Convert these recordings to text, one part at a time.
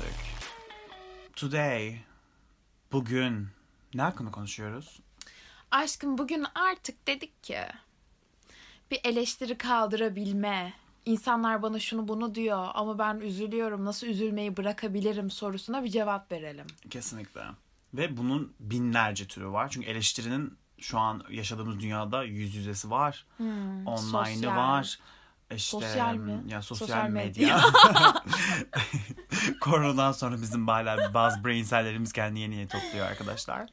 döndük. Today, bugün ne hakkında konuşuyoruz? Aşkım bugün artık dedik ki bir eleştiri kaldırabilme. İnsanlar bana şunu bunu diyor ama ben üzülüyorum. Nasıl üzülmeyi bırakabilirim sorusuna bir cevap verelim. Kesinlikle. Ve bunun binlerce türü var. Çünkü eleştirinin şu an yaşadığımız dünyada yüz yüzesi var. Online'ı sosyal. var. İşte, Sosyal mi? Ya sosyal, Sosyal medya. Koronadan sonra bizim hala bazı brain cell'lerimiz kendini yeni yeni topluyor arkadaşlar.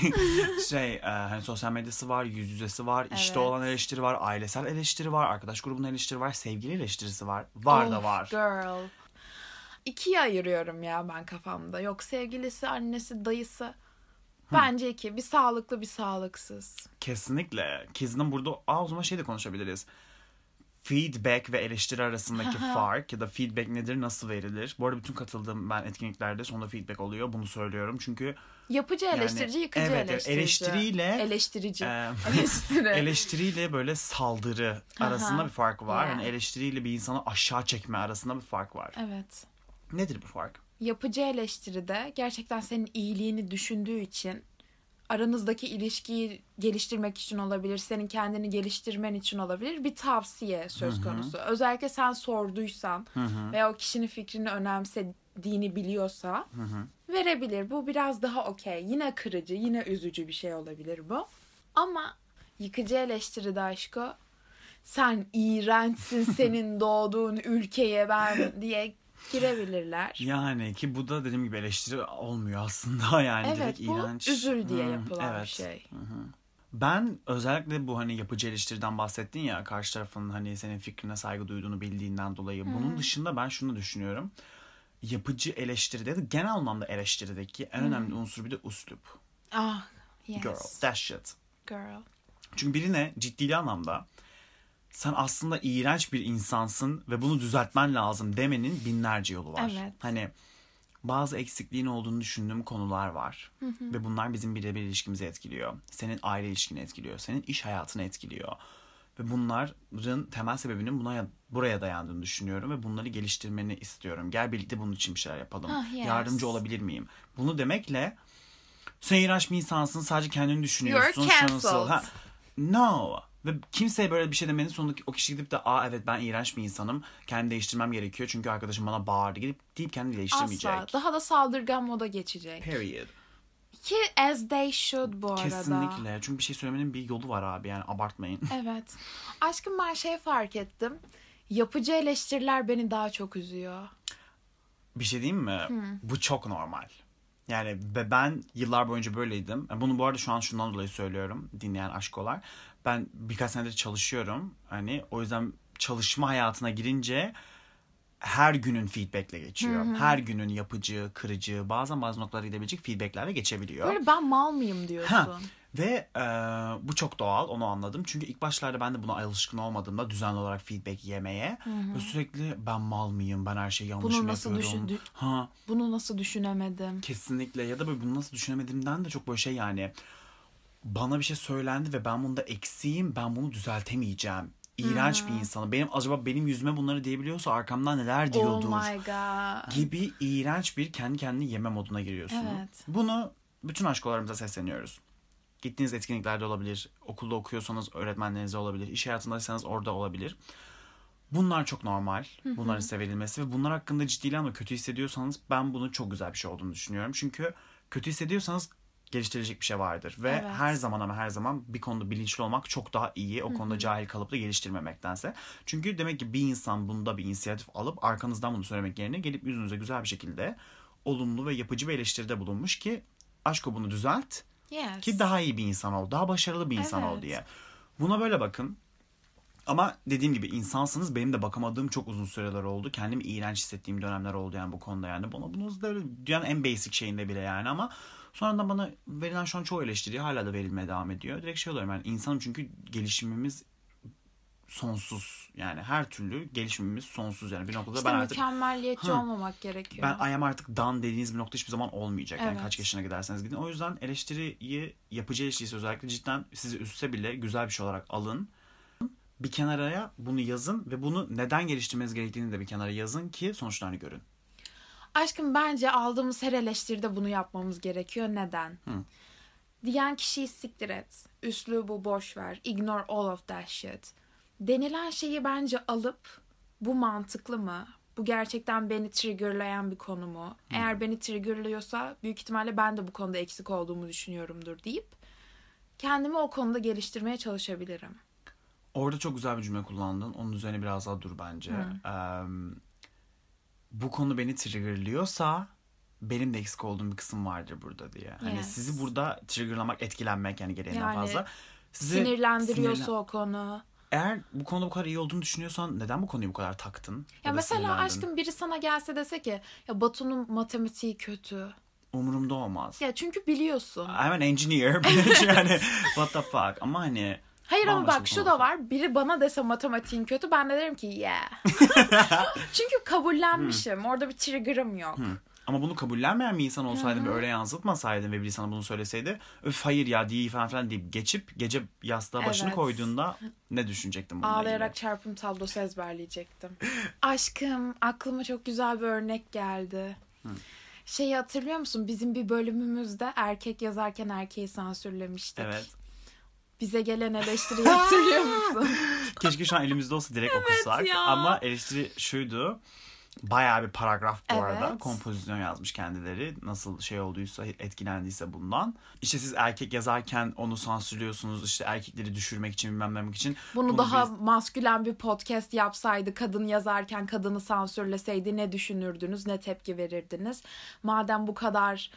şey, e, hani sosyal medyası var, yüz yüzesi var, işte Evet. olan eleştiri var, ailesel eleştiri var, arkadaş grubunun eleştiri var, sevgili eleştirisi var. Var da Of, var. Girl. İkiye ayırıyorum ya ben kafamda. Yok sevgilisi, annesi, dayısı. Bence iki. Bir sağlıklı bir sağlıksız. Kesinlikle. Kiz'in burada Aa, o zaman şey de konuşabiliriz. Feedback ve eleştiri arasındaki fark ya da feedback nedir, nasıl verilir? Bu arada bütün katıldığım ben etkinliklerde sonunda feedback oluyor. Bunu söylüyorum çünkü Yapıcı Yani, eleştirici, yıkıcı evet, eleştirici. eleştiriyle, Eleştirici. e, Eleştiri. eleştiriyle böyle saldırı arasında bir fark var. Yeah. Hani eleştiriyle bir insanı aşağı çekme arasında bir fark var. evet. Nedir bu fark? Yapıcı eleştiride gerçekten senin iyiliğini düşündüğü için aranızdaki ilişkiyi geliştirmek için olabilir, senin kendini geliştirmen için olabilir bir tavsiye söz konusu. Özellikle sen sorduysan veya o kişinin fikrini önemsediğini biliyorsa verebilir. Bu biraz daha okey. Yine kırıcı, yine üzücü bir şey olabilir bu. Ama yıkıcı eleştiride aşko sen iğrençsin senin doğduğun ülkeye ben diye girebilirler. Yani ki bu da dediğim gibi eleştiri olmuyor aslında yani Evet direkt bu iğrenç. üzül diye Hmm, yapılan bir evet. şey. Ben özellikle bu hani yapıcı eleştiriden bahsettin ya karşı tarafın hani senin fikrine saygı duyduğunu bildiğinden dolayı. Bunun dışında ben şunu düşünüyorum. Yapıcı eleştiride de genel anlamda eleştirideki en önemli unsur bir de üslup. Ah yes. Girl, that shit. Girl. Çünkü birine ciddi anlamda sen aslında iğrenç bir insansın ve bunu düzeltmen lazım demenin binlerce yolu var. Evet. Hani bazı eksikliğin olduğunu düşündüğüm konular var. Ve bunlar bizim birebir ilişkimizi etkiliyor. Senin aile ilişkini etkiliyor. Senin iş hayatını etkiliyor. Ve bunların temel sebebinin buna buraya dayandığını düşünüyorum ve bunları geliştirmeni istiyorum. Gel birlikte bunun için bir şeyler yapalım. Ah, yes. Yardımcı olabilir miyim? Bunu demekle sen iğrenç bir insansın sadece kendini düşünüyorsun. You're şunusal. cancelled. Ha, No. Ve kimseye böyle bir şey demenin sonunda o kişi gidip de aa evet ben iğrenç bir insanım. Kendimi değiştirmem gerekiyor çünkü arkadaşım bana bağırdı. Gidip deyip kendini değiştirmeyecek. Asla. Daha da saldırgan moda geçecek. Period. Ki as they should bu arada. Kesinlikle. Çünkü bir şey söylemenin bir yolu var abi yani abartmayın. Evet. Aşkım ben şey fark ettim. Yapıcı eleştiriler beni daha çok üzüyor. bir şey diyeyim mi? Bu çok normal. Yani ben yıllar boyunca böyleydim. Bunu bu arada şu an şundan dolayı söylüyorum dinleyen aşkolar. Ben birkaç senedir çalışıyorum. Hani o yüzden çalışma hayatına girince her günün feedbackle geçiyor. Her günün yapıcı, kırıcı, bazen bazı noktalara gidebilecek feedbacklerle geçebiliyor. Böyle ben mal mıyım diyorsun. Ha. Ve e, bu çok doğal onu anladım. Çünkü ilk başlarda ben de buna alışkın olmadığımda düzenli olarak feedback yemeye ve sürekli ben mal mıyım, ben her şeyi yanlış Bunu mı nasıl yapıyorum? düşündü- Ha, Bunu nasıl düşünemedim? kesinlikle ya da böyle bunu nasıl düşünemediğimden de çok böyle şey yani bana bir şey söylendi ve ben bunda eksiğim, ben bunu düzeltemeyeceğim. İğrenç bir insanım. Benim acaba benim yüzüme bunları diyebiliyorsa arkamdan neler diyordur Oh my god. gibi iğrenç bir kendi kendini yeme moduna giriyorsun. Evet. Bunu bütün aşkolarımıza sesleniyoruz. Gittiğiniz etkinliklerde olabilir, okulda okuyorsanız öğretmenlerinize olabilir, iş hayatındaysanız orada olabilir. Bunlar çok normal. Bunların size verilmesi ve bunlar hakkında ciddi anlamda kötü hissediyorsanız ben bunun çok güzel bir şey olduğunu düşünüyorum. Çünkü kötü hissediyorsanız geliştirecek bir şey vardır. Ve Evet. her zaman ama her zaman bir konuda bilinçli olmak çok daha iyi. O konuda cahil kalıp da geliştirmemektense. Çünkü demek ki bir insan bunda bir inisiyatif alıp arkanızdan bunu söylemek yerine gelip yüzünüze güzel bir şekilde olumlu ve yapıcı bir eleştiride bulunmuş ki aşko bunu düzelt Yes. ki daha iyi bir insan ol, daha başarılı bir insan ol Evet. diye. Buna böyle bakın. Ama dediğim gibi insansınız. Benim de bakamadığım çok uzun süreler oldu. Kendimi iğrenç hissettiğim dönemler oldu yani bu konuda yani. Bana bunu da dünyanın en basic şeyinde bile yani ama sonradan bana verilen şu an çoğu eleştiri hala da verilmeye devam ediyor. Direkt şey oluyorum yani insanım çünkü gelişimimiz sonsuz. Yani her türlü gelişimimiz sonsuz yani. Bir noktada İşte ben artık mükemmelliyetçi Ha. olmamak gerekiyor. ben I am artık done dediğiniz bir nokta hiçbir zaman olmayacak. Yani Evet. kaç yaşına giderseniz gidin. O yüzden eleştiriyi, yapıcı eleştirisi özellikle cidden sizi üstse bile güzel bir şey olarak alın. Bir kenaraya bunu yazın ve bunu neden geliştirmeniz gerektiğini de bir kenara yazın ki sonuçlarını görün. Aşkım bence aldığımız her eleştiride bunu yapmamız gerekiyor. Neden? Hı. Diyen kişiyi siktir et. Üslubu boş ver. Ignore all of that shit. Denilen şeyi bence alıp bu mantıklı mı? Bu gerçekten beni triggerlayan bir konu mu? Eğer beni triggerlıyorsa büyük ihtimalle ben de bu konuda eksik olduğumu düşünüyorumdur deyip kendimi o konuda geliştirmeye çalışabilirim. Orada çok güzel bir cümle kullandın. Onun üzerine biraz daha dur bence. Eee, bu konu beni triggerlıyorsa benim de eksik olduğum bir kısım vardır burada diye. Hani Yes. sizi burada triggerlamak, etkilenmek yani gereğinden Yani fazla. Sizi Sinirlendiriyorsa sinirlen- o konu. Eğer bu konuda bu kadar iyi olduğunu düşünüyorsan neden bu konuyu bu kadar taktın? Ya da mesela aşkım biri sana gelse dese ki ya Batu'nun matematiği kötü. Umurumda olmaz. Ya çünkü biliyorsun. I'm an engineer. yani what the fuck. Ama hani Hayır ama bak şu da var. Biri bana dese matematiğin kötü ben de derim ki yeah. Çünkü kabullenmişim. Orada bir trigger'ım yok. Ama bunu kabullenmeyen bir insan olsaydın ve öyle yansıtmasaydın ve biri sana bunu söyleseydi öf hayır ya değil falan filan deyip geçip gece yastığa başını Evet. koyduğunda ne düşünecektin bununla Ağlayarak çarpım tablosu ezberleyecektim. Aşkım aklıma çok güzel bir örnek geldi. Şeyi hatırlıyor musun? Bizim bir bölümümüzde erkek yazarken erkeği sansürlemiştik. Evet. Bize gelen eleştiriyi hatırlıyor musun? Keşke şu an elimizde olsa direkt okusak. ya. Ama eleştiri şuydu. Bayağı bir paragraf bu Evet. arada. Kompozisyon yazmış kendileri. Nasıl şey olduysa, etkilendiyse bundan. İşte siz erkek yazarken onu sansürlüyorsunuz. işte erkekleri düşürmek için bilmem ne için. Bunu, daha biz- maskülen bir podcast yapsaydı, kadın yazarken kadını sansürleseydi ne düşünürdünüz, ne tepki verirdiniz? Madem bu kadar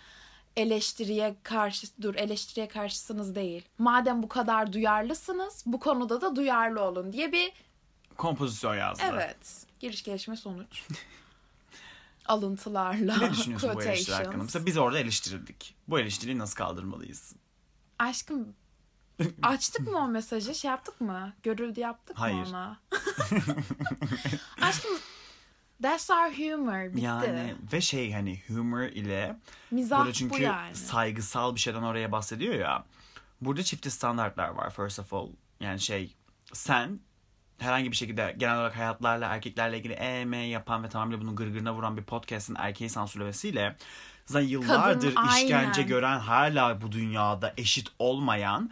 eleştiriye karşı dur eleştiriye karşısınız değil. Madem bu kadar duyarlısınız, bu konuda da duyarlı olun diye bir kompozisyon yazdı. evet giriş gelişme sonuç. Alıntılarla, Ne düşünüyorsun bu eleştiri hakkında? Mesela biz orada eleştirildik. Bu eleştiriyi nasıl kaldırmalıyız? Aşkım açtık mı o mesajı? Şey yaptık mı? Görüldü yaptık Hayır. mı ona? Aşkım that's our humor. Bitti. Yani ve şey hani humor ile Mizah burada çünkü bu yani. saygısal bir şeyden oraya bahsediyor ya. Burada çifte standartlar var first of all. Yani şey sen herhangi bir şekilde genel olarak hayatlarla erkeklerle ilgili EM yapan ve tamamıyla bunun gırgırına vuran bir podcast'in erkeği sansürlemesiyle zaten yıllardır Kadın, işkence aynen. gören hala bu dünyada eşit olmayan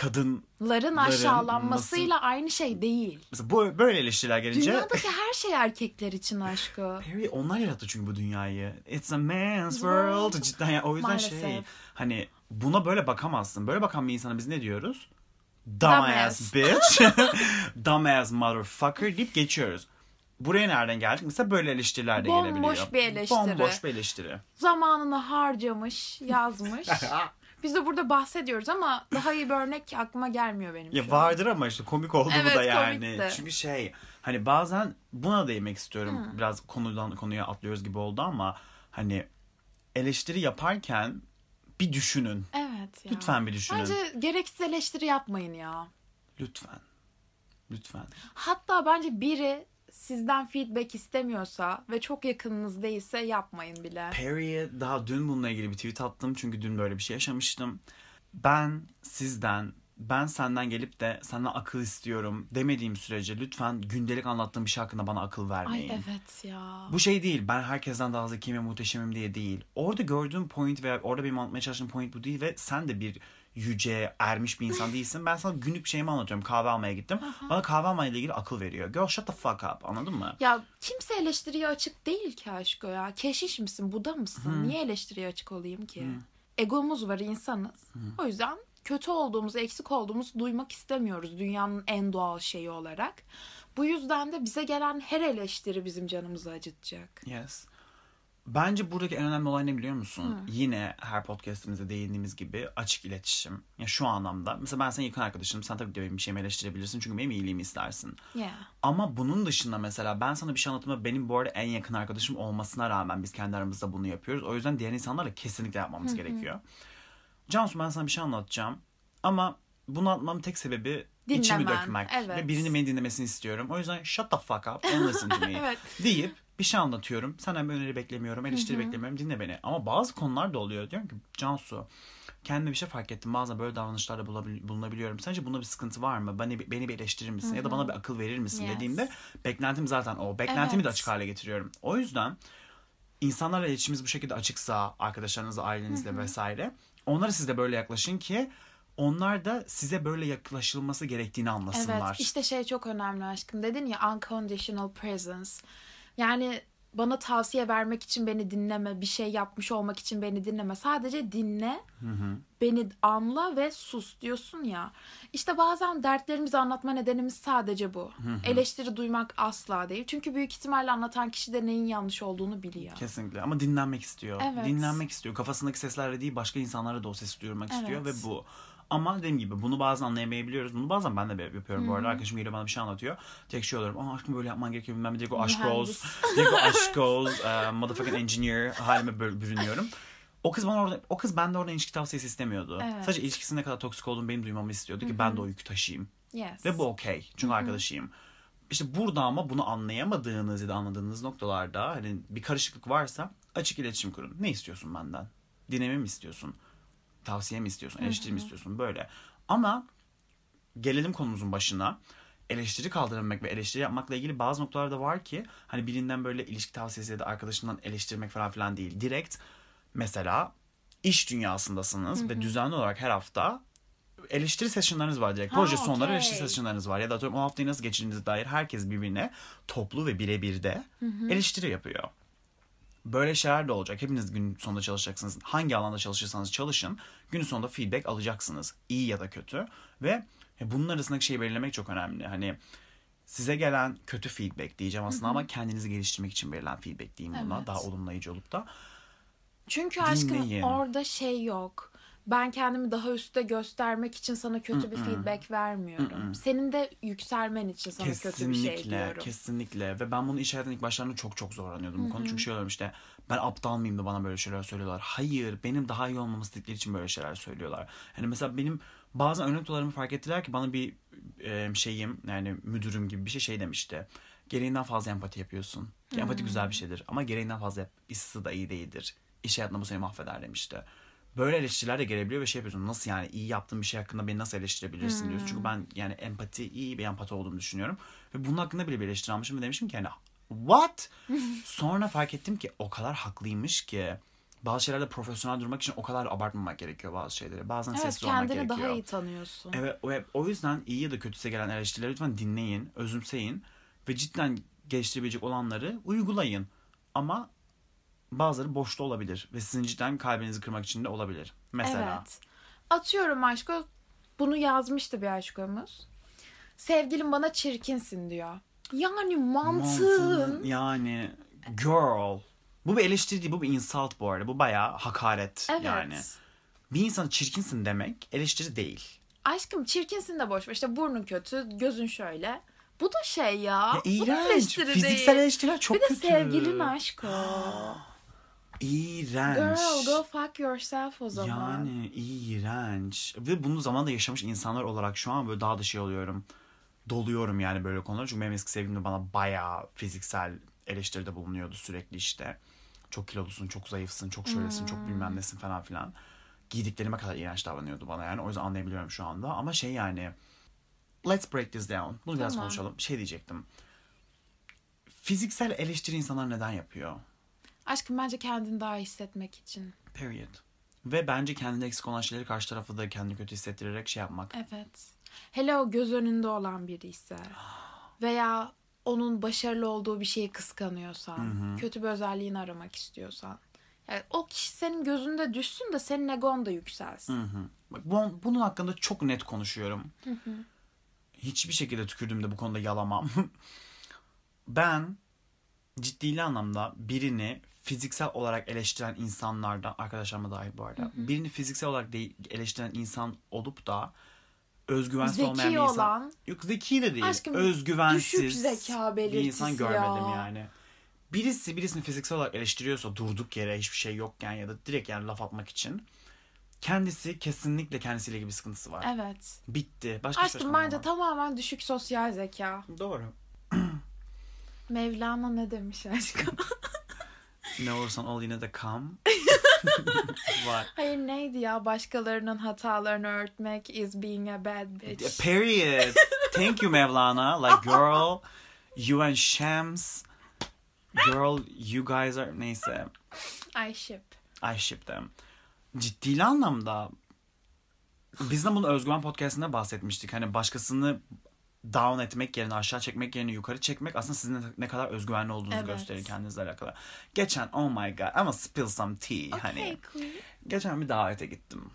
kadın Ların aşağılanmasıyla aynı şey değil. mesela bu böyle eleştiriler gelince Dünyadaki her şey erkekler için aşkı. Perry onlar yarattı çünkü bu dünyayı. It's a man's world. Cidden ya o yüzden Maalesef. şey hani buna böyle bakamazsın. Böyle bakan bir insana biz ne diyoruz? Dumbass bitch. Dumbass motherfucker deyip geçiyoruz. Buraya nereden geldik? Mesela böyle eleştiriler de Bomboş gelebiliyor. bir eleştiri. Bomboş bir eleştiri. Zamanını harcamış, yazmış. Biz de burada bahsediyoruz ama daha iyi bir örnek aklıma gelmiyor benim Ya şu an. vardır ama işte komik oldu bu Evet, da yani. komikti. Çünkü şey hani bazen buna değinmek istiyorum. Biraz konudan konuya atlıyoruz gibi oldu ama hani eleştiri yaparken bir düşünün. Evet ya. Lütfen bir düşünün. Bence gereksiz eleştiri yapmayın ya. Lütfen. Lütfen. Hatta bence biri sizden feedback istemiyorsa ve çok yakınınız değilse yapmayın bile. Perry'e daha dün bununla ilgili bir tweet attım. Çünkü dün böyle bir şey yaşamıştım. Ben sizden, ben senden gelip de senden akıl istiyorum demediğim sürece lütfen gündelik anlattığım bir şey hakkında bana akıl vermeyin. Ay evet ya. Bu şey değil. Ben herkesten daha zekiyim ve muhteşemim diye değil. Orada gördüğüm point veya orada benim anlatmaya çalıştığım point bu değil ve sen de bir yüce, ermiş bir insan değilsin. Ben sana günlük şeyimi anlatıyorum. Kahve almaya gittim. Bana kahve almayla ilgili akıl veriyor. Girl shut the fuck up. Anladın mı? Ya kimse eleştiriye açık değil ki aşko ya. Keşiş misin, Buda mısın? Niye eleştiriye açık olayım ki? Egomuz var insanız. O yüzden kötü olduğumuzu, eksik olduğumuzu duymak istemiyoruz dünyanın en doğal şeyi olarak. Bu yüzden de bize gelen her eleştiri bizim canımızı acıtacak. Yes. Bence buradaki en önemli olay ne biliyor musun? Yine her podcastimizde değindiğimiz gibi açık iletişim. Ya şu anlamda. Mesela ben senin yakın arkadaşınım. Sen tabii ki benim bir şeyimi eleştirebilirsin. Çünkü benim iyiliğimi istersin. Yeah. Ama bunun dışında mesela ben sana bir şey anlatımda benim bu arada en yakın arkadaşım olmasına rağmen biz kendi aramızda bunu yapıyoruz. O yüzden diğer insanlarla kesinlikle yapmamız gerekiyor. Cansu ben sana bir şey anlatacağım. Ama bunu anlatmamın tek sebebi içimi Dinlemen, dökmek. evet. Ve birinin beni dinlemesini istiyorum. O yüzden shut the fuck up and listen to me. Evet. Deyip bir şey anlatıyorum. Senden bir öneri beklemiyorum. Eleştiri beklemiyorum. Dinle beni. Ama bazı konular da oluyor. Diyorum ki Cansu kendime bir şey fark ettim. Bazen böyle davranışlarda bulunabiliyorum. Sence bunda bir sıkıntı var mı? Beni, beni bir eleştirir misin? Ya da bana bir akıl verir misin? Yes. Dediğimde beklentim zaten o. Beklentimi de Evet. açık hale getiriyorum. O yüzden insanlarla iletişimimiz bu şekilde açıksa arkadaşlarınızla, ailenizle vesaire onlara siz de böyle yaklaşın ki onlar da size böyle yaklaşılması gerektiğini anlasınlar. Evet işte şey çok önemli aşkım. Dedin ya unconditional presence. Yani bana tavsiye vermek için beni dinleme, bir şey yapmış olmak için beni dinleme. Sadece dinle, beni anla ve sus diyorsun ya. İşte bazen dertlerimizi anlatma nedenimiz sadece bu. Eleştiri duymak asla değil. Çünkü büyük ihtimalle anlatan kişi de neyin yanlış olduğunu biliyor. Kesinlikle ama dinlenmek istiyor. Evet. Dinlenmek istiyor. Kafasındaki seslerle değil başka insanlara da o sesi duyurmak istiyor ve Evet. bu. Ama dediğim gibi bunu bazen anlayamayabiliyoruz. Bunu bazen ben de yapıyorum bu arada. Arkadaşım geliyor bana bir şey anlatıyor. Tek şey oluyorum. Aa aşkım böyle yapman gerekiyor bilmem ne. Direkt o aşk Mühendis. olsun. Direkt o aşk olsun. uh, motherfucking engineer halime bürünüyorum. O kız bana orada, o kız bende orada ilişki tavsiyesi istemiyordu. Evet. Sadece ilişkisinin ne kadar toksik olduğunu benim duymamı istiyordu ki ben de o yükü taşıyayım. Yes. Ve bu okey. Çünkü arkadaşıyım. İşte burada ama bunu anlayamadığınız ya da anladığınız noktalarda hani bir karışıklık varsa açık iletişim kurun. Ne istiyorsun benden? Dinlemi mi istiyorsun? Tavsiye mi istiyorsun? Eleştiri mi istiyorsun? Böyle. Ama gelelim konumuzun başına. Eleştiri kaldırabilmek ve eleştiri yapmakla ilgili bazı noktalar da var ki hani birinden böyle ilişki tavsiyesi ya da arkadaşından eleştirmek falan filan değil. Direkt mesela iş dünyasındasınız ve düzenli olarak her hafta eleştiri sessionlarınız var direkt. Ha, Proje sonları okey. eleştiri sessionlarınız var. Ya da atıyorum o haftayı nasıl geçirdiğinize dair herkes birbirine toplu ve birebir de eleştiri yapıyor. Böyle şeyler de olacak. Hepiniz gün sonunda çalışacaksınız. Hangi alanda çalışırsanız çalışın. Gün sonunda feedback alacaksınız. İyi ya da kötü. Ve bunun arasındaki şeyi belirlemek çok önemli. Hani size gelen kötü feedback diyeceğim aslında ama kendinizi geliştirmek için verilen feedback diyeyim buna. Evet. Daha olumlayıcı olup da. Çünkü aşkım Dinleyin. orada şey yok. Ben kendimi daha üstte göstermek için sana kötü bir feedback vermiyorum. Senin de yükselmen için sana kötü bir Kesinlikle, şey diyorum. kesinlikle. Ve ben bunu iş hayatının ilk başlarında çok çok zorlanıyordum bu konu. Çünkü şey oluyorum işte ben aptal mıyım da bana böyle şeyler söylüyorlar. Hayır, benim daha iyi olmamı istedikleri için böyle şeyler söylüyorlar. Hani mesela benim bazen ön noktalarımı fark ettiler ki bana bir e, şeyim yani müdürüm gibi bir şey şey demişti. Gereğinden fazla empati yapıyorsun. Empati güzel bir şeydir ama gereğinden fazla yap. Da iyi değildir. İş hayatında bu seni mahveder demişti. Böyle eleştiriler de gelebiliyor ve şey yapıyorsun. Nasıl yani iyi yaptığın bir şey hakkında beni nasıl eleştirebilirsin diyorsun. Çünkü ben yani empati iyi bir empati olduğumu düşünüyorum. Ve bunun hakkında bile bir eleştiri almışım ve demişim ki hani what? Sonra fark ettim ki o kadar haklıymış ki bazı şeylerde profesyonel durmak için o kadar abartmamak gerekiyor bazı şeyleri. Bazen Evet sessiz olmak kendini gerekiyor. daha iyi tanıyorsun. Evet, o, o yüzden iyi ya da kötüse gelen eleştirileri lütfen dinleyin, özümseyin ve cidden geliştirebilecek olanları uygulayın. Ama bazıları boşta olabilir ve sizin cidden kalbinizi kırmak için de olabilir. Mesela. Evet. Atıyorum aşko. Bunu yazmıştı bir aşkomuz. Sevgilim bana çirkinsin diyor. Yani mantığın. Mantığın- Yani girl. Bu bir eleştiri değil, bu bir insult bu arada. Bu bayağı hakaret Evet. yani. Bir insana çirkinsin demek eleştiri değil. Aşkım çirkinsin de boş ver. İşte burnun kötü, gözün şöyle. Bu da şey ya. Ya bu da eleştiri Fiziksel değil. eleştiriler çok bir de kötü. sevgilin aşko. İğrenç. Girl go fuck yourself o zaman. Yani iğrenç. Ve bunu zamanında yaşamış insanlar olarak şu an böyle daha da şey oluyorum. Doluyorum yani böyle konulara. Çünkü benim eski sevgilim de bana bayağı fiziksel eleştiride bulunuyordu sürekli işte. Çok kilolusun, çok zayıfsın, çok şöylesin, çok Hmm. bilmem nesin falan filan. Giydiklerime kadar iğrenç davranıyordu bana yani. O yüzden anlayabiliyorum şu anda. Ama şey yani... Let's break this down. Bunu biraz Tamam. konuşalım. Şey diyecektim. Fiziksel eleştiri insanlar neden yapıyor? Aşkım bence kendini daha iyi hissetmek için. Period. Ve bence kendinde eksik olan şeyleri karşı tarafı da kendini kötü hissettirerek şey yapmak. Evet. Hele o göz önünde olan biri ise veya onun başarılı olduğu bir şeyi kıskanıyorsan, kötü bir özelliğini aramak istiyorsan. Yani o kişi senin gözünde düşsün de senin egon da yükselsin. Bak, bu- bunun hakkında çok net konuşuyorum. Hiçbir şekilde tükürdüğümde bu konuda yalamam. ben ciddi anlamda birini fiziksel olarak eleştiren insanlardan, arkadaşlarıma dahil bu arada, birini fiziksel olarak değil, eleştiren insan olup da özgüvensiz Zeki olmayan bir insan. olan- Yok zeki de değil. Aşkım, özgüvensiz düşük zeka bir insan görmedim ya. yani. Birisi birisini fiziksel olarak eleştiriyorsa durduk yere hiçbir şey yokken ya da direkt yani laf atmak için kendisi kesinlikle kendisiyle bir sıkıntısı var. Evet. Bitti. Başka Aşkım bence var. tamamen düşük sosyal zeka. Doğru. Mevlana ne demiş aşkım? Ne olursan ol yine de kam. var. Hayır neydi ya başkalarının hatalarını örtmek is being a bad bitch. Period. Thank you Mevlana. Like girl, you and Shams. girl you guys are neyse I ship. I ship them. Ciddi anlamda biz de bunu Özgüven Podcast'ında bahsetmiştik. Hani başkasını down etmek yerine aşağı çekmek yerine yukarı çekmek aslında sizin ne- kadar özgüvenli olduğunuzu Evet. gösterir kendinizle alakalı. Geçen oh my god ama spill some tea hani. Okay, queen. Geçen bir davete gittim.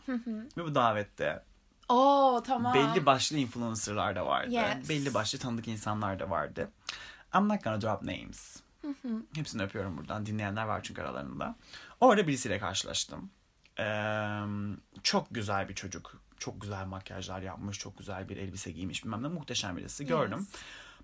Ve bu davette Oo tamam. belli başlı influencerlar da vardı. Yes. Belli başlı tanıdık insanlar da vardı. I'm not gonna drop names. Hepsini öpüyorum buradan. Dinleyenler var çünkü aralarında. Orada birisiyle karşılaştım. Ee, çok güzel bir çocuk. Çok güzel makyajlar yapmış. Çok güzel bir elbise giymiş. Bilmem ne muhteşem birisi. Gördüm. Yes.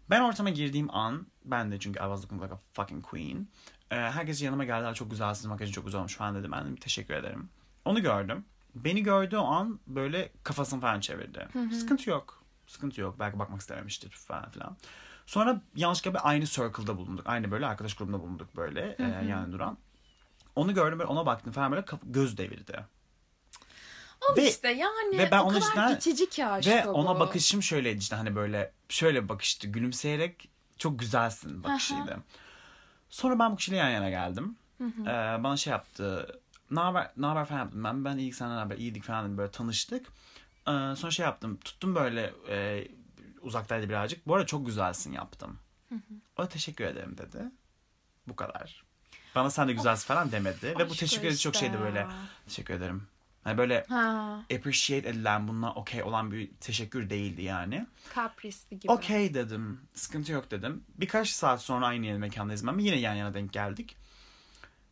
Ben ortama girdiğim an ben de çünkü I was looking like a fucking queen. Ee, herkes yanıma geldiler çok güzelsiniz makyajın çok güzel olmuş falan dedim. Ben de teşekkür ederim. Onu gördüm. Beni gördüğü an böyle kafasını falan çevirdi. Sıkıntı yok. Sıkıntı yok. Belki bakmak istememiştir falan filan. Sonra yanlışlıkla bir aynı circle'da bulunduk. Aynı böyle arkadaş grubunda bulunduk böyle e, yani duran. Onu gördüm böyle ona baktım falan böyle göz devirdi. Al Ve- işte yani ve ben o kadar cidden- itici ki aşk Ve o ona bu. bakışım şöyleydi işte hani böyle şöyle bir bakıştı gülümseyerek çok güzelsin bakışıydı. Sonra ben bu kişiyle yan yana geldim. Ee, bana şey yaptı. Ne haber, ne haber falan yaptım ben. Ben iyilik senden haber iyiydik falan dedim böyle tanıştık. Ee, sonra şey yaptım tuttum böyle e, uzaktaydı birazcık. Bu arada çok güzelsin yaptım. O da teşekkür ederim dedi. Bu kadar. Bana sen de güzelsin falan demedi. Ve bu teşekkür ederi çok işte şeydi böyle. Teşekkür ederim. Hani böyle Ha, appreciate edilen bununla okey olan bir teşekkür değildi yani. kaprisli gibi. Okey dedim. Sıkıntı yok dedim. Birkaç saat sonra aynı mekandayız ben. Yine yan yana denk geldik.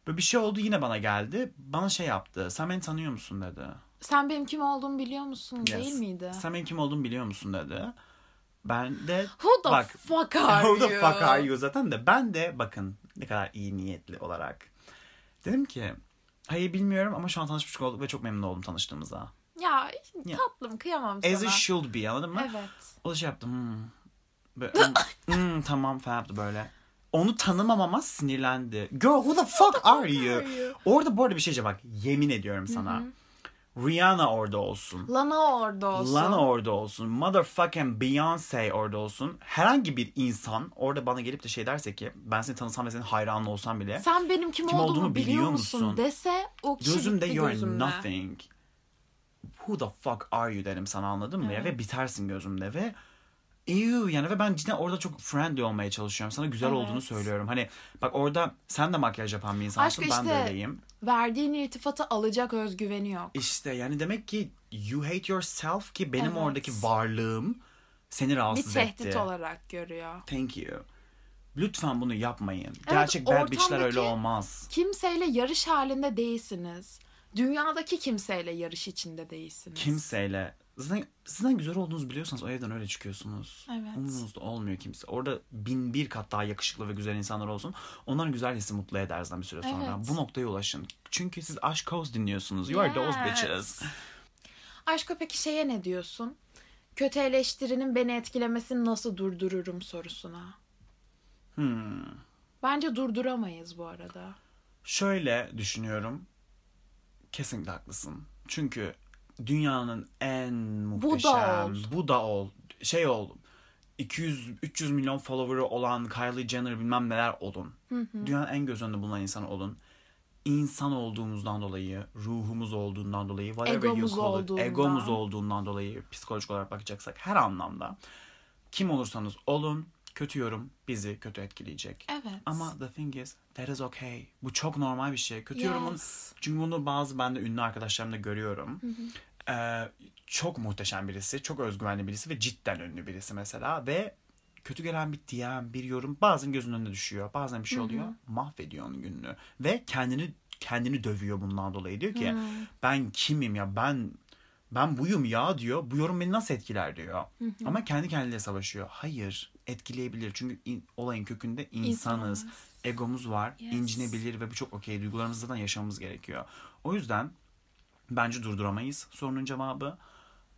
Böyle bir şey oldu yine bana geldi. Bana şey yaptı. Sen beni tanıyor musun dedi. Sen benim kim olduğumu biliyor musun Yes. değil miydi? Sen benim kim olduğumu biliyor musun dedi. Ben de Who the bak fuck are who the you? fuck are you zaten de ben de bakın ne kadar iyi niyetli olarak. Dedim ki hayır bilmiyorum ama şu an tanışmış olduk ve çok memnun oldum tanıştığımıza. Ya Ya. tatlım kıyamam As sana. it should be anladın mı? Evet. O da şey yaptı. Hmm. Böyle, hmm, hmm, tamam falan yaptı böyle. Onu tanımamama sinirlendi. Girl who the fuck are you? are you? Orada bu arada bir şey bak. Yemin ediyorum sana. Rihanna orada olsun. Lana orada olsun. Lana orada olsun. Motherfucking Beyoncé orada olsun. Herhangi bir insan orada bana gelip de şey derse ki ben seni tanısam ve senin hayranın olsam bile Sen benim kim, Kim olduğumu, olduğumu biliyor musun? musun? dese o kişi gözümde bitti you are gözümde. nothing. Who the fuck are you derim sana anladın mı ya? Ve bitersin gözümde ve Ew yani ve ben cidden orada çok friendly olmaya çalışıyorum. Sana güzel Evet. olduğunu söylüyorum. Hani bak orada sen de makyaj yapan bir insansın. Aşk ben de işte- öyleyim. Verdiğin irtifatı alacak özgüveni yok. İşte yani demek ki you hate yourself ki benim Evet. oradaki varlığım seni Bir rahatsız tehdit etti. olarak görüyor. Thank you. Lütfen bunu yapmayın. Gerçek bad bitchler öyle olmaz. Kimseyle yarış halinde değilsiniz. Dünyadaki kimseyle yarış içinde değilsiniz. Kimseyle zaten, zaten güzel olduğunuzu biliyorsanız o evden öyle çıkıyorsunuz. Evet. Umurunuzda olmuyor kimse. Orada bin bir kat daha yakışıklı ve güzel insanlar olsun. Onların güzel hissi mutlu eder zaten bir süre sonra. Evet. Bu noktaya ulaşın. Çünkü siz aşk Oz dinliyorsunuz. You are those Yes. bitches. Aşko peki şeye ne diyorsun? Kötü eleştirinin beni etkilemesini nasıl durdururum sorusuna. Hmm. Bence durduramayız bu arada. Şöyle düşünüyorum. Kesinlikle haklısın. Çünkü dünyanın en muhteşem, ol. bu da ol, şey ol, 200-300 milyon follower'ı olan Kylie Jenner bilmem neler olun. Dünyanın en göz önünde bulunan insan olun. İnsan olduğumuzdan dolayı, ruhumuz olduğundan dolayı, whatever Egomuz you call it, olduğundan. egomuz olduğundan dolayı, psikolojik olarak bakacaksak her anlamda kim olursanız olun, kötü yorum bizi kötü etkileyecek. Evet. Ama the thing is that is okay. Bu çok normal bir şey. Kötü Yes. yorumun çünkü bunu bazı ben de ünlü arkadaşlarımda görüyorum. Ee, çok muhteşem birisi, çok özgüvenli birisi ve cidden ünlü birisi mesela ve kötü gelen bir DM, bir yorum bazen gözünün önüne düşüyor. Bazen bir şey oluyor, mahvediyor onun gününü ve kendini kendini dövüyor bundan dolayı. Diyor ki ben kimim ya ben ben buyum ya diyor. Bu yorum beni nasıl etkiler diyor. Ama kendi kendiyle savaşıyor. Hayır etkileyebilir. Çünkü in- olayın kökünde insanız. İnsanız. Egomuz var. Yes. incinebilir ve bu çok okey. Duygularımızı zaten yaşamamız gerekiyor. O yüzden bence durduramayız sorunun cevabı.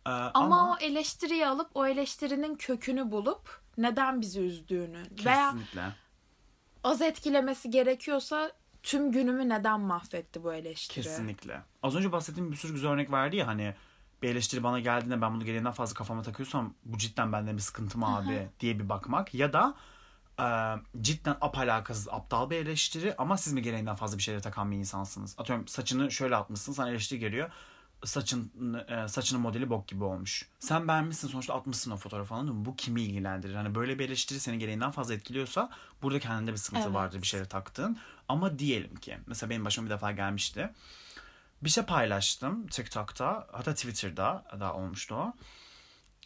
Ee, Ama, ama, o eleştiriyi alıp o eleştirinin kökünü bulup neden bizi üzdüğünü veya kesinlikle. az etkilemesi gerekiyorsa tüm günümü neden mahvetti bu eleştiri? Kesinlikle. Az önce bahsettiğim bir sürü güzel örnek verdi ya hani bir eleştiri bana geldiğinde ben bunu gereğinden fazla kafama takıyorsam bu cidden bende bir sıkıntı mı abi diye bir bakmak ya da cidden apalakasız aptal bir eleştiri ama siz mi gereğinden fazla bir şeylere takan bir insansınız? Atıyorum saçını şöyle atmışsın sana eleştiri geliyor. Saçın saçının modeli bok gibi olmuş. Sen beğenmişsin sonuçta atmışsın o fotoğrafı anladın mı? Bu kimi ilgilendirir? Hani böyle bir eleştiri seni gereğinden fazla etkiliyorsa burada kendinde bir sıkıntı Evet. vardır bir şeyle taktığın. Ama diyelim ki mesela benim başıma bir defa gelmişti. Bir şey paylaştım TikTok'ta hatta Twitter'da da olmuştu o.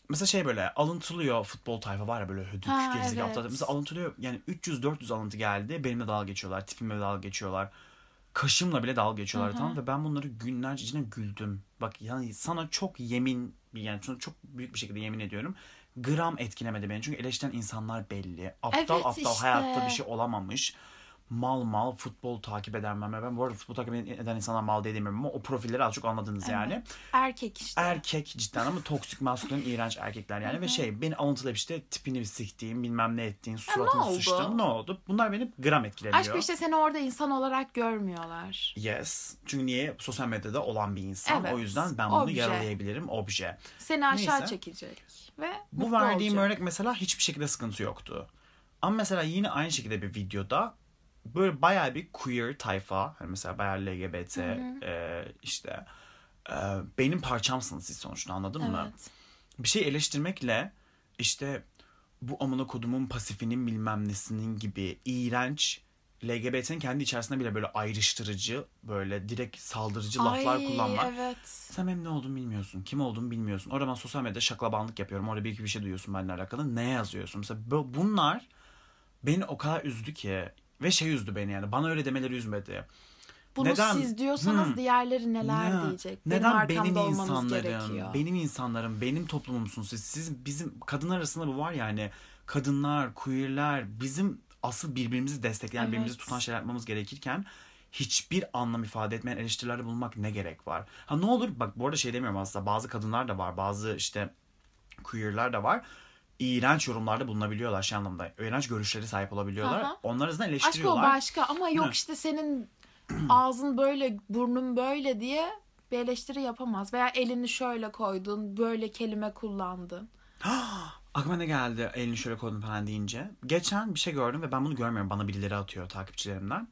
Mesela şey böyle alıntılıyor futbol tayfa var ya böyle hödük Ha, gerizekalı evet. aptal. Mesela alıntılıyor yani 300-400 alıntı geldi. Benimle dalga geçiyorlar. Tipimle dalga geçiyorlar. Kaşımla bile dalga geçiyorlar Hı hı. tamam ve ben bunları günlerce içine güldüm. Bak yani sana çok yemin yani sana çok büyük bir şekilde yemin ediyorum. Gram etkilemedi beni. Çünkü eleştiren insanlar belli. Aptal Evet aptal işte. hayatta bir şey olamamış. Mal mal futbol takip eden ben. Ben bu arada futbol takip eden insanlar mal diye demiyorum ama o profilleri az çok anladınız yani Erkek işte. erkek cidden ama toksik maskülen iğrenç erkekler yani ve şey beni alıntılayıp işte tipini bir siktiğim bilmem ne ettiğin suratını oldu? sıçtığım ne oldu? Bunlar beni gram etkilemiyor. Aşk işte seni orada insan olarak görmüyorlar. Yes. Çünkü niye? Sosyal medyada olan bir insan. Evet. O yüzden ben bunu Obje. yaralayabilirim. Obje. Seni aşağı Neyse. çekecek. Ve Bu verdiğim olacak. örnek mesela hiçbir şekilde sıkıntı yoktu. Ama mesela yine aynı şekilde bir videoda böyle bayağı bir queer tayfa hani mesela bayağı LGBT e, işte e, benim parçamsınız siz sonuçta anladın mı? Evet. bir şey eleştirmekle işte bu amına kodumun pasifinin bilmem nesinin gibi iğrenç LGBT'nin kendi içerisinde bile böyle ayrıştırıcı böyle direkt saldırıcı laflar Ay, kullanmak. Evet. Sen benim ne olduğumu bilmiyorsun. Kim olduğumu bilmiyorsun. Orada ben sosyal medyada şaklabanlık yapıyorum. Orada bir iki bir şey duyuyorsun benimle alakalı. Ne yazıyorsun? Mesela bu- bunlar beni o kadar üzdü ki. Ve şey üzdü beni yani. Bana öyle demeleri üzmedi. Bunu Neden? siz diyorsanız Hmm. diğerleri neler Ya, diyecek. Neden benim insanlarım, gerekiyor. benim insanlarım, benim toplumumsunuz siz? Siz bizim kadınlar arasında bu var ya hani kadınlar, queerler bizim asıl birbirimizi destekleyen, Evet. birbirimizi tutan şeyler yapmamız gerekirken hiçbir anlam ifade etmeyen eleştirilerde bulunmak ne gerek var? Ha ne olur bak bu arada şey demiyorum aslında bazı kadınlar da var, bazı işte queerler de var. İğrenç yorumlarda bulunabiliyorlar şey anlamda. İğrenç görüşleri sahip olabiliyorlar. Aha. Onlar arasında Aşk o eleştiriyorlar. başka ama yok Hı. işte senin ağzın böyle burnun böyle diye bir eleştiri yapamaz. Veya elini şöyle koydun böyle kelime kullandın. Aklıma ne geldi elini şöyle koydum falan deyince. Geçen bir şey gördüm ve ben bunu görmüyorum. Bana birileri atıyor takipçilerimden.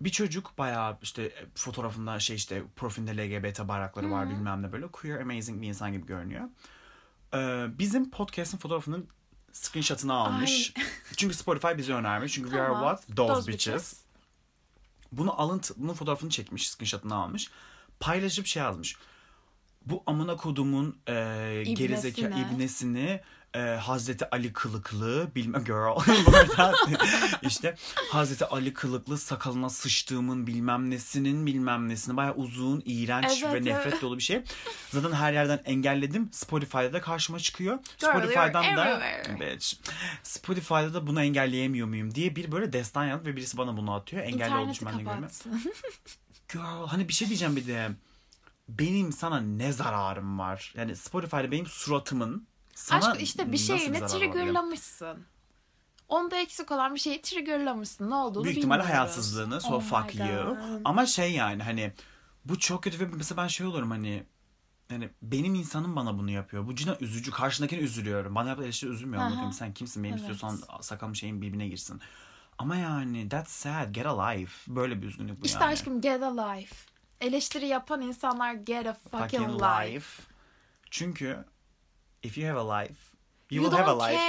Bir çocuk bayağı işte fotoğrafında şey işte profilinde LGBT bayrakları var bilmem ne böyle. Queer amazing bir insan gibi görünüyor. Ee, bizim podcast'ın fotoğrafının screenshot'ını almış. Çünkü Spotify bize önermiş. Çünkü we are Tamam. what? Those, Those bitches. bitches. Bunu alıntı, bunun fotoğrafını çekmiş, screenshot'ını almış. Paylaşıp şey yazmış. Bu amına kodumun e, gerizeka İbnesine. ibnesini e, Hazreti Ali kılıklı bilmem girl burada işte Hazreti Ali kılıklı sakalına sıçtığımın bilmem nesinin bilmem nesini baya uzun iğrenç Evet, ve nefret evet. dolu bir şey. Zaten her yerden engelledim. Spotify'da da karşıma çıkıyor. Girl, Spotify'dan da bitch. Spotify'da da bunu engelleyemiyor muyum diye bir böyle destan yazdım ve birisi bana bunu atıyor. Engelli İnterneti ben de görmüyorum. Girl hani bir şey diyeceğim bir de. Benim sana ne zararım var? Yani Spotify'da benim suratımın sana Aşk işte bir oluyor? triggerlamışsın. Onda eksik olan bir şeyi triggerlamışsın. Ne olduğunu Büyük ihtimalle bilmiyoruz. hayatsızlığını so Oh. Ama şey yani hani bu çok kötü ve mesela ben şey olurum hani yani benim insanım bana bunu yapıyor. Bu cidden üzücü. Karşındakine üzülüyorum. Bana yaptığı üzülmüyorum. Aha. Bakayım sen kimsin? Benim Evet. istiyorsan sakalım şeyin birbirine girsin. Ama yani that's sad. Get a life. Böyle bir üzgünlük bu İşte yani. aşkım get a life. Eleştiri yapan insanlar get a fucking, Fucking life. life. Çünkü if you have a life you, You will have a life.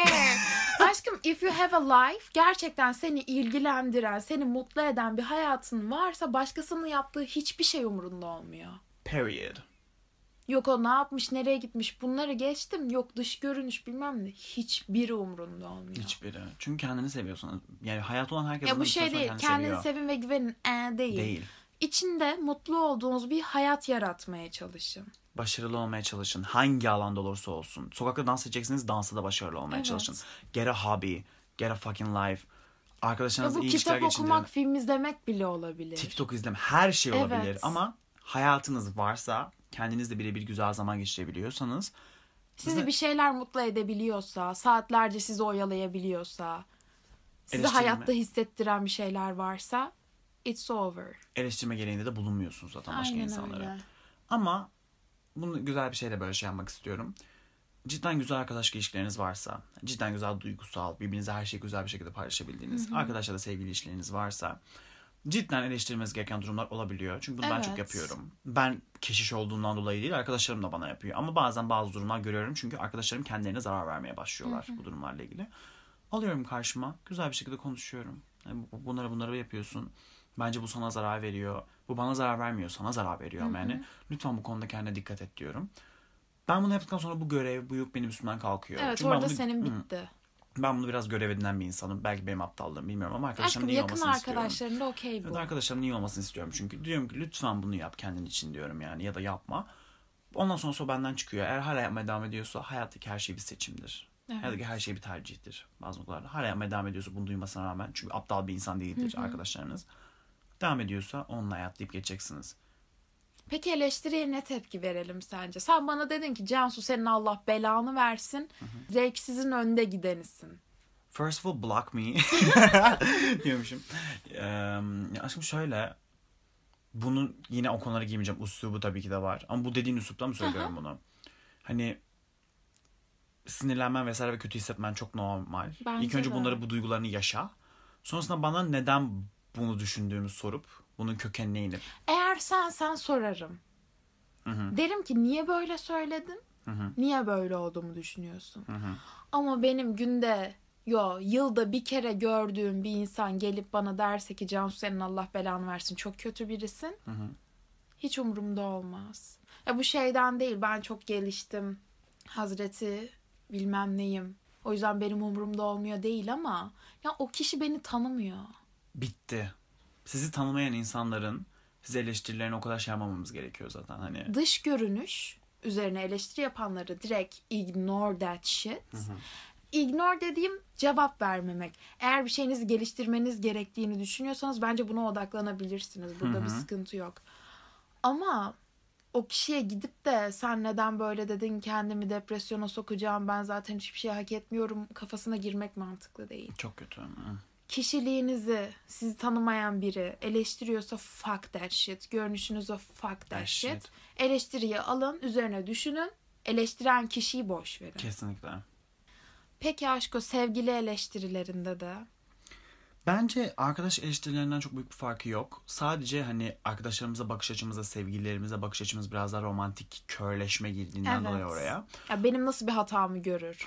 Aşkım if you have a life gerçekten seni ilgilendiren, seni mutlu eden bir hayatın varsa başkasının yaptığı hiçbir şey umurunda olmuyor. Period. Yok o ne yapmış, nereye gitmiş bunları geçtim. Yok dış görünüş bilmem ne. Hiçbiri umurunda olmuyor. Hiçbiri. Çünkü kendini seviyorsun. Yani hayat olan herkes ya bu şey değil. kendini Kendini seviyor. sevin ve güvenin. Ee, değil. Değil. İçinde mutlu olduğunuz bir hayat yaratmaya çalışın. Başarılı olmaya çalışın. Hangi alanda olursa olsun. Sokakta dans edeceksiniz, dansta da başarılı olmaya Evet. çalışın. Get a hobby. Get a fucking life. Arkadaşlarınızla bu iyi ilişkiler kitap geçindirin. okumak, film izlemek bile olabilir. TikTok izleme. Her şey olabilir. Evet. Ama hayatınız varsa, kendinizle birebir güzel zaman geçirebiliyorsanız Sizi Size- bir şeyler mutlu edebiliyorsa, saatlerce sizi oyalayabiliyorsa, sizi hayatta hissettiren bir şeyler varsa it's over. eleştirme gereğinde de bulunmuyorsunuz zaten başka Aynen insanlara. öyle. Ama bunu güzel bir şeyle böyle şey yapmak istiyorum. cidden güzel arkadaşlık ilişkileriniz varsa, cidden güzel duygusal, birbirinize her şeyi güzel bir şekilde paylaşabildiğiniz, arkadaşlarla sevgili ilişkileriniz varsa cidden eleştirilmeniz gereken durumlar olabiliyor. Çünkü bunu ben Evet. çok yapıyorum. Ben keşiş olduğumdan dolayı değil, arkadaşlarım da bana yapıyor. Ama bazen bazı durumlar görüyorum çünkü arkadaşlarım kendilerine zarar vermeye başlıyorlar bu durumlarla ilgili. Alıyorum karşıma, güzel bir şekilde konuşuyorum. Yani bu- bunları bunları yapıyorsun. Bence bu sana zarar veriyor. Bu bana zarar vermiyor, sana zarar veriyor ama yani. Lütfen bu konuda kendine dikkat et diyorum. Ben bunu yaptıktan sonra bu görev, bu yük benim üstümden kalkıyor. Evet Çünkü ben orada bunu- senin Hı. bitti. Ben bunu biraz görev edinen bir insanım. Belki benim aptallığım bilmiyorum ama arkadaşlarımın Aşkım iyi yakın olmasını istiyorum. arkadaşlarında okey bu. Evet, arkadaşlarımın iyi olmasını istiyorum çünkü. Diyorum ki lütfen bunu yap kendin için diyorum yani ya da yapma. Ondan sonra o benden çıkıyor. Eğer hala yapmaya devam ediyorsa hayattaki her şey bir seçimdir. Evet. Hayattaki her şey bir tercihtir bazı noktalarda. Hala yapmaya devam ediyorsa bunu duymasına rağmen çünkü aptal bir insan değildir arkadaşlarınız. Devam ediyorsa onunla hayatlayıp geçeceksiniz. Peki eleştiriye ne tepki verelim sence? Sen bana dedin ki Cansu senin Allah belanı versin. Zevksizin önde gidenisin. First of all block me diyormuşum. Ya aşkım şöyle bunun yine o konulara giymeyeceğim. Üslubu tabii ki de var. Ama bu dediğin üslupta mı söylüyorum bunu? Hani sinirlenmen vesaire ve kötü hissetmen çok normal. Bence İlk önce de. bunları bu duygularını yaşa. Sonrasında bana neden bunu düşündüğümü sorup bunun kökenine inip Eğer sen sen sorarım. Derim ki niye böyle söyledin? Niye böyle olduğumu düşünüyorsun? Ama benim günde yo yılda bir kere gördüğüm bir insan gelip bana derse ki Cansu senin Allah belanı versin çok kötü birisin. Hiç umurumda olmaz. Ya bu şeyden değil ben çok geliştim. Hazreti bilmem neyim. O yüzden benim umurumda olmuyor değil ama ya o kişi beni tanımıyor. Bitti. Sizi tanımayan insanların size eleştirilerini o kadar şey yapmamamız gerekiyor zaten. Hani dış görünüş üzerine eleştiri yapanları direkt ignore that shit. Ignore dediğim cevap vermemek. Eğer bir şeyinizi geliştirmeniz gerektiğini düşünüyorsanız bence buna odaklanabilirsiniz. Burada bir sıkıntı yok. Ama o kişiye gidip de sen neden böyle dedin kendimi depresyona sokacağım ben zaten hiçbir şey hak etmiyorum kafasına girmek mantıklı değil. çok kötü. Hı. Kişiliğinizi sizi tanımayan biri eleştiriyorsa fuck that shit. Görünüşünüze fuck that, shit. shit. Eleştiriyi alın, üzerine düşünün. Eleştiren kişiyi boş verin. Kesinlikle. Peki aşko sevgili eleştirilerinde de Bence arkadaş eleştirilerinden çok büyük bir farkı yok. Sadece hani arkadaşlarımıza bakış açımıza, sevgililerimize bakış açımız biraz daha romantik körleşme girdiğinden Evet. dolayı oraya. ya benim nasıl bir hatamı görür?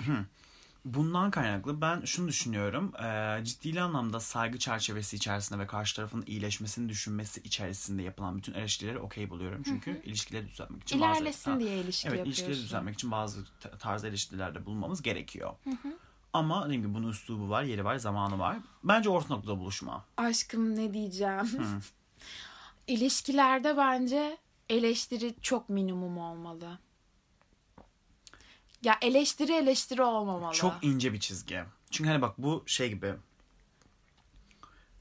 Bundan kaynaklı ben şunu düşünüyorum. E, ciddi anlamda saygı çerçevesi içerisinde ve karşı tarafın iyileşmesini düşünmesi içerisinde yapılan bütün eleştirileri okey buluyorum. Çünkü ilişkileri düzeltmek için bazı... İlerlesin Ha, diye ilişki Evet ilişkileri yapıyorsun. düzeltmek için bazı tarz eleştirilerde bulunmamız gerekiyor. Ama dediğim gibi bunun üslubu var, yeri var, zamanı var. Bence orta noktada buluşma. Aşkım ne diyeceğim? İlişkilerde bence eleştiri çok minimum olmalı. Ya eleştiri eleştiri olmamalı. Çok ince bir çizgi. Çünkü hani bak bu şey gibi.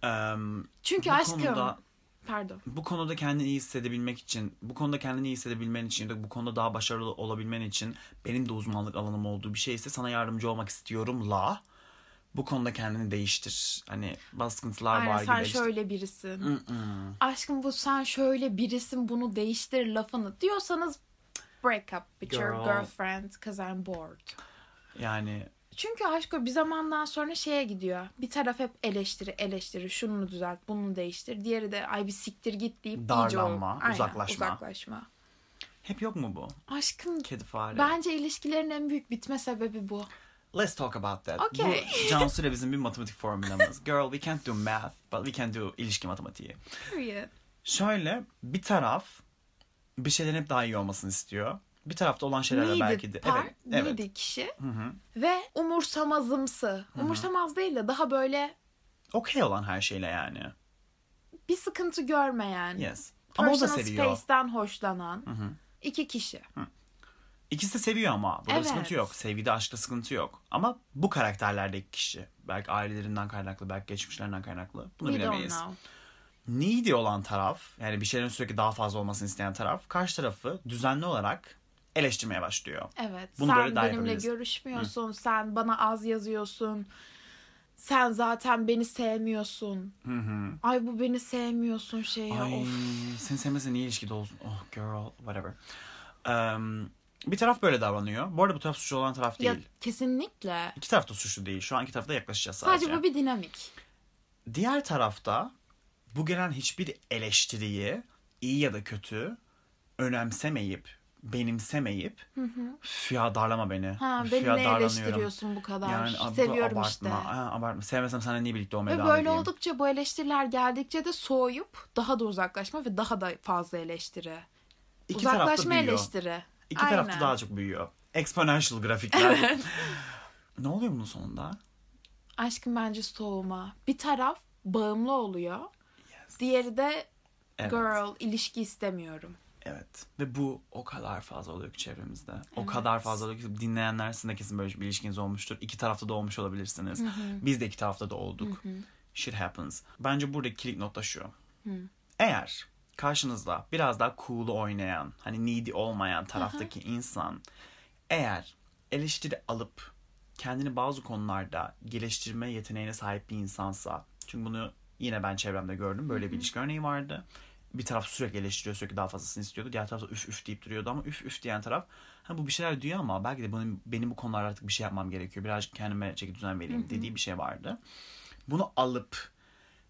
Em, Çünkü aşkım konuda- pardon. bu konuda kendini iyi hissedebilmek için, bu konuda kendini iyi hissedebilmen için, bu konuda daha başarılı olabilmen için benim de uzmanlık alanım olduğu bir şeyse sana yardımcı olmak istiyorum la. Bu konuda kendini değiştir. Hani bazı sıkıntılar Aynen var sen gibi. işte. şöyle birisin. Mm-mm. Aşkım bu sen şöyle birisin bunu değiştir lafını diyorsanız break up with your Girl. girlfriend cause I'm bored. Yani Çünkü aşkım bir zamandan sonra şeye gidiyor. Bir taraf hep eleştiri eleştiri şunu düzelt bunu değiştir. Diğeri de ay bir siktir git deyip iyice Darlanma, Aynen, uzaklaşma. uzaklaşma. hep yok mu bu? Aşkım Kedi fare. bence ilişkilerin en büyük bitme sebebi bu. Let's talk about that. Okay. Bu Cansu ile bizim bir matematik formülümüz. Girl we can't do math but we can do ilişki matematiği. Period. Şöyle bir taraf bir şeylerin hep daha iyi olmasını istiyor. Bir tarafta olan şeyler de belki de. part, Evet. Evet. needed kişi ve umursamazımsı. Umursamaz değil de daha böyle Okey olan her şeyle yani. bir sıkıntı görmeyen. Yes. Ama o da seviyor. space'ten hoşlanan iki kişi. İkisi de seviyor ama. Burada Evet. sıkıntı yok. Sevgide aşkta sıkıntı yok. Ama bu karakterlerdeki kişi. Belki ailelerinden kaynaklı, belki geçmişlerinden kaynaklı. Bunu We don't bilemeyiz. know. Needy olan taraf, yani bir şeylerin sürekli daha fazla olmasını isteyen taraf, karşı tarafı düzenli olarak eleştirmeye başlıyor. Evet. Bunu sen böyle benimle görüşmüyorsun. Sen bana az yazıyorsun. Sen zaten beni sevmiyorsun. Ay bu beni sevmiyorsun şey ya. Ay Of. seni sevmese niye ilişkide olsun? Oh girl whatever. Um, Bir taraf böyle davranıyor. Bu arada bu taraf suçlu olan taraf değil. Ya kesinlikle. İki taraf da suçlu değil. Şu an iki tarafta yaklaşacağız sadece. Sadece bu bir dinamik. Diğer tarafta bu gelen hiçbir eleştiriyi iyi ya da kötü önemsemeyip benimsemeyip "Üf ya darlama beni. Ha, beni ne darlanıyorum." eleştiriyorsun bu kadar? Yani Seviyorum abartma. işte. Ha, abartma. Sevmesem sana niye birlikte olmaya Ve devam böyle edeyim? oldukça bu eleştiriler geldikçe de soğuyup daha da uzaklaşma ve daha da fazla eleştiri. İki tarafta uzaklaşma eleştiri. İki tarafta Aynen. daha çok büyüyor. Exponential grafikler. ne oluyor bunun sonunda? Aşkın bence soğuma. Bir taraf bağımlı oluyor. Diğeri de Evet. girl ilişki istemiyorum. Evet. Ve bu o kadar fazla oluyor ki çevremizde. O Evet. kadar fazla oluyor ki dinleyenler sizin de kesin böyle bir ilişkiniz olmuştur. İki tarafta da olmuş olabilirsiniz. Biz de iki tarafta da olduk. Shit happens. Bence buradaki kilit nokta şu. Eğer karşınızda biraz daha cool'u oynayan, hani needy olmayan taraftaki insan eğer eleştiri alıp kendini bazı konularda geliştirme yeteneğine sahip bir insansa çünkü bunu yine ben çevremde gördüm. Böyle bir ilişki örneği vardı. Bir taraf sürekli eleştiriyor, sürekli daha fazlasını istiyordu. Diğer taraf da üf üf deyip duruyordu ama üf üf diyen taraf ha bu bir şeyler diyor ama belki de benim, benim bu konularda artık bir şey yapmam gerekiyor. Birazcık kendime çeki düzen vereyim dediği bir şey vardı. Bunu alıp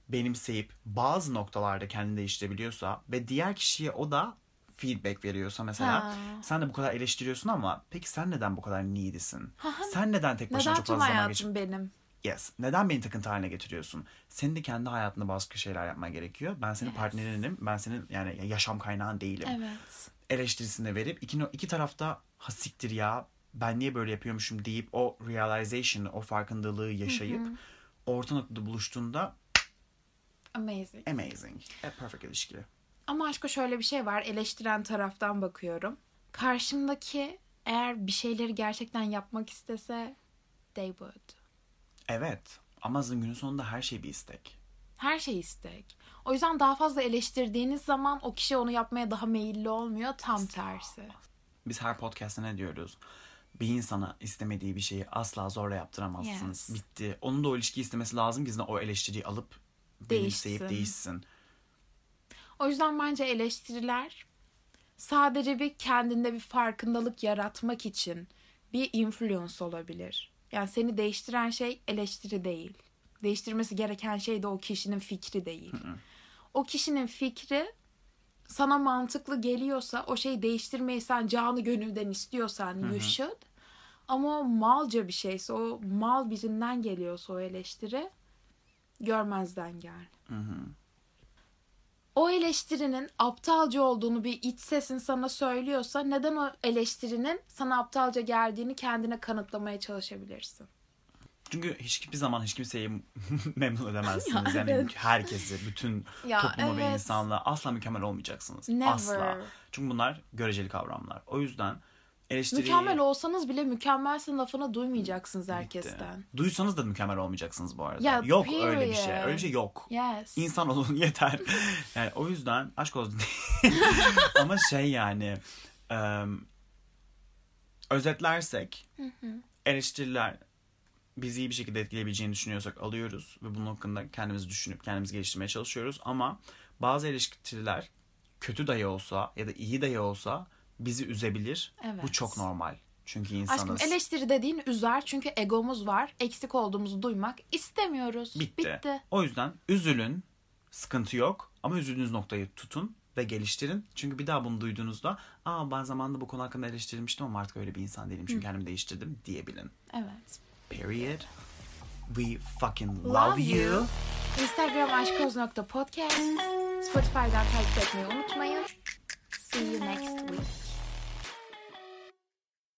benimseyip bazı noktalarda kendini değiştirebiliyorsa ve diğer kişiye o da feedback veriyorsa mesela Ha. sen de bu kadar eleştiriyorsun ama peki sen neden bu kadar needy'sin? sen neden tek başına Neden çok fazla zaman hayatım benim? Yes. Neden beni takıntı haline getiriyorsun? Senin de kendi hayatında bazı şeyler yapman gerekiyor. Ben senin Yes. partnerinim. Ben senin yani yaşam kaynağın değilim. Evet. Eleştirisini verip iki, iki tarafta ha siktir ya ben niye böyle yapıyormuşum deyip o realization, o farkındalığı yaşayıp orta noktada buluştuğunda Amazing. amazing. A perfect ilişki. Ama aşkı şöyle bir şey var. Eleştiren taraftan bakıyorum. Karşımdaki eğer bir şeyleri gerçekten yapmak istese they would. Evet. Ama günün sonunda her şey bir istek. Her şey istek. O yüzden daha fazla eleştirdiğiniz zaman o kişi onu yapmaya daha meyilli olmuyor. Tam tersi. Biz her podcast'ta ne diyoruz? Bir insana istemediği bir şeyi asla zorla yaptıramazsınız. Yes. Bitti. Onun da o ilişkiyi istemesi lazım ki o eleştiriyi alıp Değişsin. değişsin. O yüzden bence eleştiriler sadece bir kendinde bir farkındalık yaratmak için bir influence olabilir. Yani seni değiştiren şey eleştiri değil. Değiştirmesi gereken şey de o kişinin fikri değil. O kişinin fikri sana mantıklı geliyorsa o şeyi değiştirmeyi sen canı gönülden istiyorsan you should. Ama o malca bir şeyse o mal birinden geliyorsa o eleştiri görmezden gel. O eleştirinin aptalca olduğunu bir iç sesin sana söylüyorsa neden o eleştirinin sana aptalca geldiğini kendine kanıtlamaya çalışabilirsin. Çünkü hiçbir zaman hiç kimseyi memnun edemezsiniz. Ya, yani evet. herkesi, bütün Ya, toplumu ve evet. insanlığı asla mükemmel olmayacaksınız. Never. Asla. Çünkü bunlar göreceli kavramlar. O yüzden eleştiriyi... Mükemmel olsanız bile mükemmelsin lafını duymayacaksınız Bitti. herkesten. Duysanız da mükemmel olmayacaksınız bu arada. Ya, yok öyle bir şey. period. Öyle bir şey yok. Yes. İnsan olun yeter. Yani o yüzden aşk olsun. Ama şey yani em, özetlersek eleştiriler bizi iyi bir şekilde etkileyebileceğini düşünüyorsak alıyoruz ve bunun hakkında kendimizi düşünüp kendimizi geliştirmeye çalışıyoruz ama bazı eleştiriler kötü dahi olsa ya da iyi dahi olsa bizi üzebilir. Bu Evet. çok normal. Çünkü insanız. Aşkım eleştiri dediğin üzer çünkü egomuz var. Eksik olduğumuzu duymak istemiyoruz. Bitti. Bitti. O yüzden üzülün. Sıkıntı yok. Ama üzüldüğünüz noktayı tutun ve geliştirin. Çünkü bir daha bunu duyduğunuzda aa ben zamanında bu konu hakkında eleştirilmiştim ama artık öyle bir insan değilim. Çünkü kendimi değiştirdim diyebilin. Evet. Period. We fucking love, Love you. you. Instagram aşkoz.podcast. Spotify'dan takip etmeyi unutmayın. See you next week.